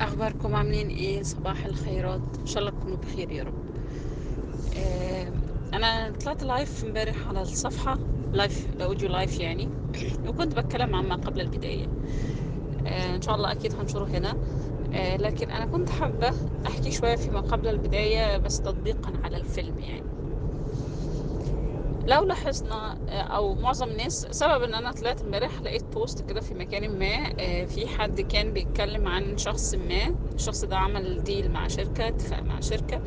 أخباركم عاملين إيه؟ صباح الخيرات. إن شاء الله تكونوا بخير يا رب. آه، أنا طلعت live امبارح على الصفحة. live ال audio live يعني. وكنت بتكلم عن ما قبل البداية. آه، إن شاء الله أكيد هنشره هنا. آه، لكن أنا كنت حابة أحكي شوية فيما قبل البداية بس تطبيقا على الفيلم يعني. لو لاحظنا آه، أو معظم الناس سبب إن أنا طلعت امبارح لقيت post كده في مكان ما آه، في حد كان بيتكلم عن شخص ما. الشخص ده عمل deal مع شركة اتفق مع شركة.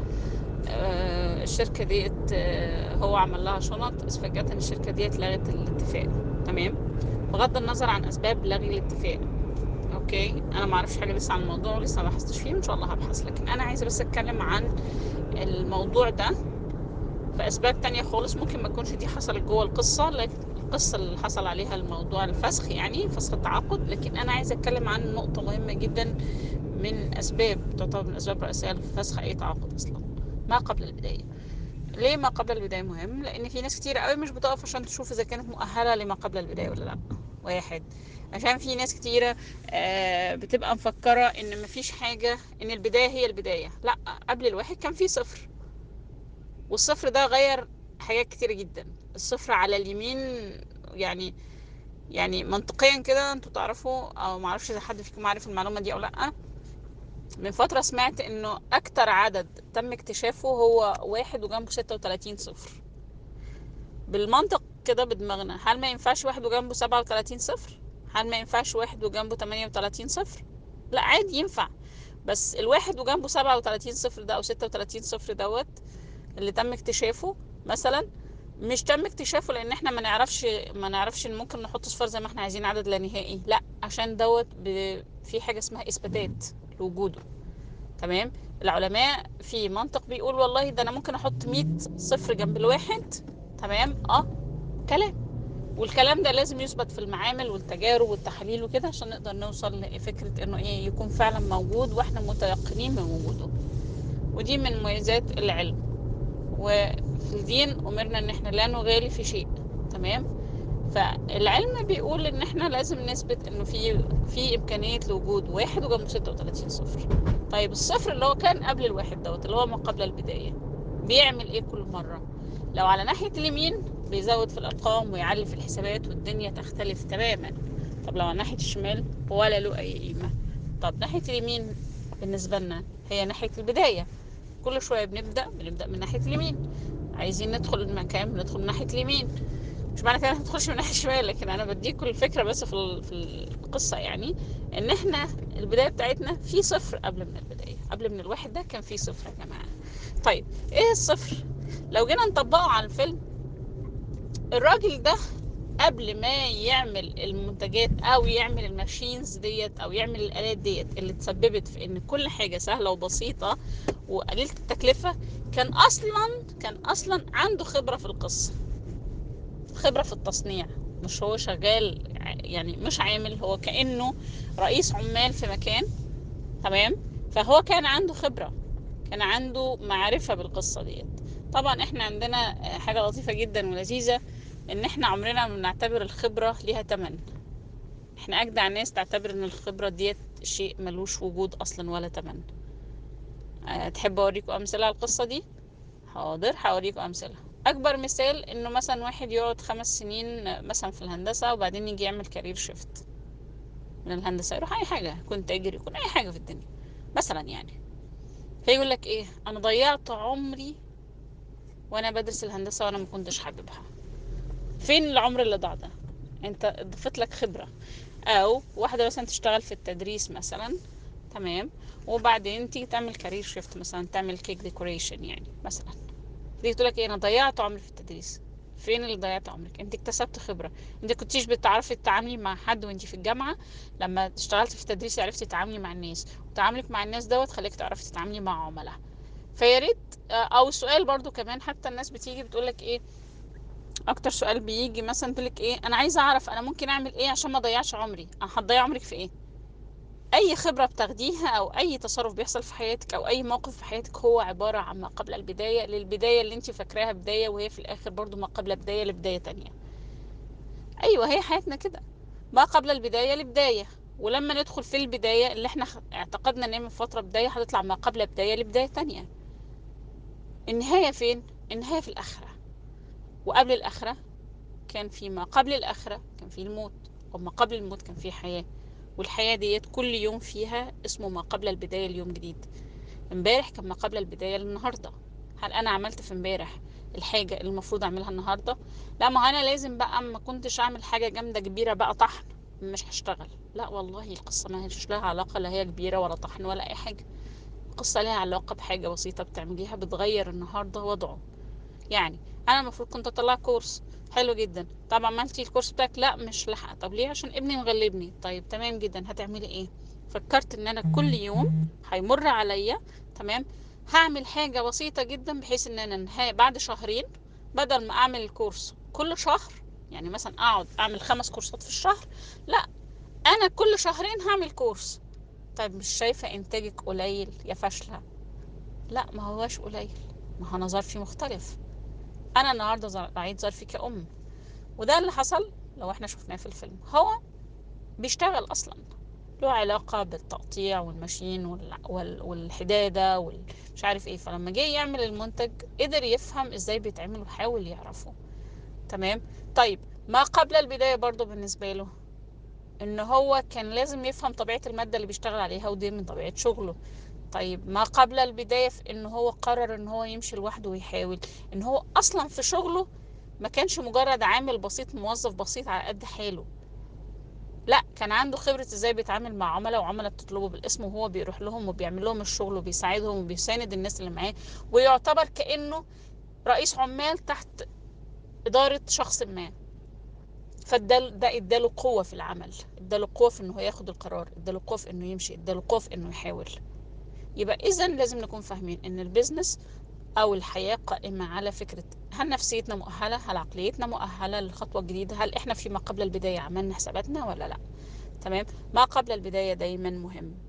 آه، الشركة ديت هو عمل لها شنط. بس فجأة الشركة ديت لغت الاتفاق. تمام؟ بغض النظر عن أسباب لغي الاتفاق. أوكي؟ أنا ما أعرفش حاجة لسه عن الموضوع ولسه ما بحثتش فيه. إن شاء الله هبحث. لكن أنا عايزة بس أتكلم عن الموضوع ده. بأسباب تانية خالص ممكن ما تكونش دي حصلت جوه القصة لكن القصة اللي حصل عليها الموضوع الفسخ يعني فسخ التعاقد. لكن أنا عايزة أتكلم عن نقطة مهمة جدا من أسباب تعتبر من أسباب رئيسية لفسخ أي تعاقد أصلا ما قبل البداية. ليه ما قبل البداية مهم؟ لأن في ناس كتير قوي مش بتقف عشان تشوف إذا كانت مؤهلة لما قبل البداية ولا لأ. واحد عشان في ناس كتيرة آه، بتبقى مفكرة إن مفيش حاجة إن البداية هي البداية. لأ قبل الواحد كان في صفر. والصفر ده غير حاجات كتيرة جدا. الصفر على اليمين يعني يعني منطقيا كده أنتوا تعرفوا أو معرفش إذا حد فيكم عارف المعلومة دي أو لأ. من فترة سمعت إنه أكتر عدد تم اكتشافه هو واحد وجنبه ستة وتلاتين صفر. بالمنطق كده بدماغنا هل ما ينفعش واحد وجنبه سبعة وتلاتين صفر؟ هل ما ينفعش واحد وجنبه تمانية وتلاتين صفر؟ لأ عادي ينفع. بس الواحد وجنبه سبعة وتلاتين صفر ده أو ستة وتلاتين صفر دوت اللي تم اكتشافه مثلا مش تم اكتشافه لأن إحنا ما نعرفش ما نعرفش إن ممكن نحط صفر زي ما إحنا عايزين عدد لا نهائي. لأ عشان دوت. في حاجة اسمها إثباتات لوجوده. تمام؟ العلماء في منطق بيقول والله ده أنا ممكن أحط 100 صفر جنب الواحد. تمام؟ آه. كلام. والكلام ده لازم يثبت في المعامل والتجارب والتحاليل وكده عشان نقدر نوصل لفكرة إنه إيه يكون فعلا موجود وإحنا متيقنين من وجوده. ودي من مميزات العلم. وفي الدين أمرنا إن إحنا لا نغالي في شيء تمام؟ فالعلم بيقول إن إحنا لازم نثبت إنه في في إمكانية لوجود واحد وجنبه ستة وتلاتين صفر. طيب الصفر اللي هو كان قبل الواحد دوت اللي هو ما قبل البداية بيعمل إيه كل مرة؟ لو على ناحية اليمين بيزود في الأرقام ويعلي في الحسابات والدنيا تختلف تماما. طب لو على ناحية الشمال ولا له أي قيمة. طب ناحية اليمين بالنسبة لنا هي ناحية البداية. كل شوية بنبدأ بنبدأ من ناحية اليمين. عايزين ندخل المكان بندخل من ناحية اليمين. مش معنى كده ندخلش من ناحية الشمال لكن أنا بديكم الفكرة بس في في القصة يعني. إن إحنا البداية بتاعتنا في صفر قبل من البداية. قبل من الواحد ده كان في صفر يا جماعة. طيب إيه الصفر؟ لو جينا نطبقه على الفيلم الراجل ده قبل ما يعمل المنتجات أو يعمل الماشينز ديت أو يعمل الآلات ديت اللي تسببت في إن كل حاجة سهلة وبسيطة وقليلة التكلفة كان أصلا كان أصلا عنده خبرة في القصة خبرة في التصنيع. مش هو شغال يعني مش عامل هو كأنه رئيس عمال في مكان تمام؟ فهو كان عنده خبرة كان عنده معرفة بالقصة ديت. طبعا إحنا عندنا حاجة لطيفة جدا ولذيذة. إن إحنا عمرنا ما بنعتبر الخبرة ليها تمن. إحنا أجدع ناس تعتبر إن الخبرة ديت شيء ملوش وجود أصلا ولا تمن. أه تحب أوريكم أمثلة على القصة دي؟ حاضر هوريكم أمثلة. أكبر مثال إنه مثلا واحد يقعد خمس سنين مثلا في الهندسة وبعدين يجي يعمل كارير شيفت من الهندسة يروح أي حاجة يكون تاجر يكون أي حاجة في الدنيا. مثلا يعني. فيقول لك إيه؟ أنا ضيعت عمري وأنا بدرس الهندسة وأنا ما كنتش حاببها. فين العمر اللي ضاع ده؟ انت اضفت لك خبرة. أو واحدة مثلا تشتغل في التدريس مثلا تمام. وبعدين تيجي تعمل career shift مثلا تعمل cake decoration يعني مثلا. تيجي تقول لك إيه أنا ضيعت عمري في التدريس. فين اللي ضيعت عمرك؟ انت اكتسبت خبرة. انت كنتيش بتعرفي تتعاملي مع حد وانت في الجامعة؟ لما اشتغلتي في التدريس عرفتي تتعاملي مع الناس. وتعاملك مع الناس دوت خليك تعرفي تتعاملي مع عملاء. فيا ريت آه، أو السؤال برضو كمان حتى الناس بتيجي بتقولك إيه أكتر سؤال بيجي مثلا تقولك إيه أنا عايزة أعرف أنا ممكن أعمل إيه عشان ما أضيعش عمري؟ أه، هتضيع عمرك في إيه؟ أي خبرة بتاخديها أو أي تصرف بيحصل في حياتك أو أي موقف في حياتك هو عبارة عن ما قبل البداية للبداية اللي انت فاكراها بداية وهي في الآخر برضو ما قبل بداية لبداية تانية. أيوه هي حياتنا كده. ما قبل البداية لبداية. ولما ندخل في البداية اللي إحنا اعتقدنا إن هي من فترة بداية هتطلع ما قبل بداية لبداية تانية. النهاية فين؟ النهاية في الآخرة. وقبل الآخرة كان في ما قبل الآخرة كان في الموت وما قبل الموت كان في حياة. والحياة ديت كل يوم فيها اسمه ما قبل البداية اليوم جديد. امبارح كان ما قبل البداية للنهاردة. هل أنا عملت في امبارح الحاجة اللي المفروض أعملها النهاردة؟ لا ما أنا لازم بقى ما كنتش أعمل حاجة جامدة كبيرة بقى طحن مش هشتغل. لا والله القصة ما هيش لها علاقة لا هي كبيرة ولا طحن ولا أي حاجة. القصة لها علاقة بحاجة بسيطة بتعمليها بتغير النهاردة وضعه. يعني أنا المفروض كنت أطلع كورس. حلو جدا. طب عملتي الكورس بتاعك؟ لا مش لحق طب ليه؟ عشان ابني مغلبني. طيب تمام جدا. هتعملي إيه؟ فكرت إن أنا كل يوم هيمر عليا تمام هعمل حاجة بسيطة جدا بحيث إن أنا بعد شهرين بدل ما أعمل الكورس كل شهر يعني مثلا أقعد أعمل خمس كورسات في الشهر. لا أنا كل شهرين هعمل كورس. طيب مش شايفة إنتاجك قليل يا فاشلة؟ لا ما هواش قليل. ما هو أنا ظرفي مختلف أنا النهارده رعيت ظرفي كأم وده اللي حصل لو إحنا شفناه في الفيلم. هو بيشتغل أصلا. له علاقة بالتقطيع والماشين وال... وال... والحدادة والمش عارف إيه. فلما جه يعمل المنتج قدر يفهم إزاي بيتعمل وحاول يعرفه. تمام؟ طيب ما قبل البداية برضو بالنسبة له؟ إن هو كان لازم يفهم طبيعة المادة اللي بيشتغل عليها ودي من طبيعة شغله. طيب ما قبل البداية في إن هو قرر إن هو يمشي لوحده ويحاول إن هو أصلا في شغله ما كانش مجرد عامل بسيط موظف بسيط على قد حاله. لأ كان عنده خبرة إزاي بيتعامل مع عملاء وعملاء بتطلبه بالاسم وهو بيروح لهم وبيعمل لهم الشغل وبيساعدهم وبيساند الناس اللي معاه ويعتبر كأنه رئيس عمال تحت إدارة شخص ما. فده ده إداله قوة في العمل إداله قوة في إنه ياخد القرار إداله قوة في إنه يمشي إداله قوة في إنه يحاول. يبقى اذا لازم نكون فاهمين إن البيزنس أو الحياة قائمة على فكرة هل نفسيتنا مؤهلة؟ هل عقليتنا مؤهلة للخطوة الجديدة هل إحنا فيما قبل البداية عملنا حساباتنا ولا لأ؟ تمام؟ ما قبل البداية دايما مهم.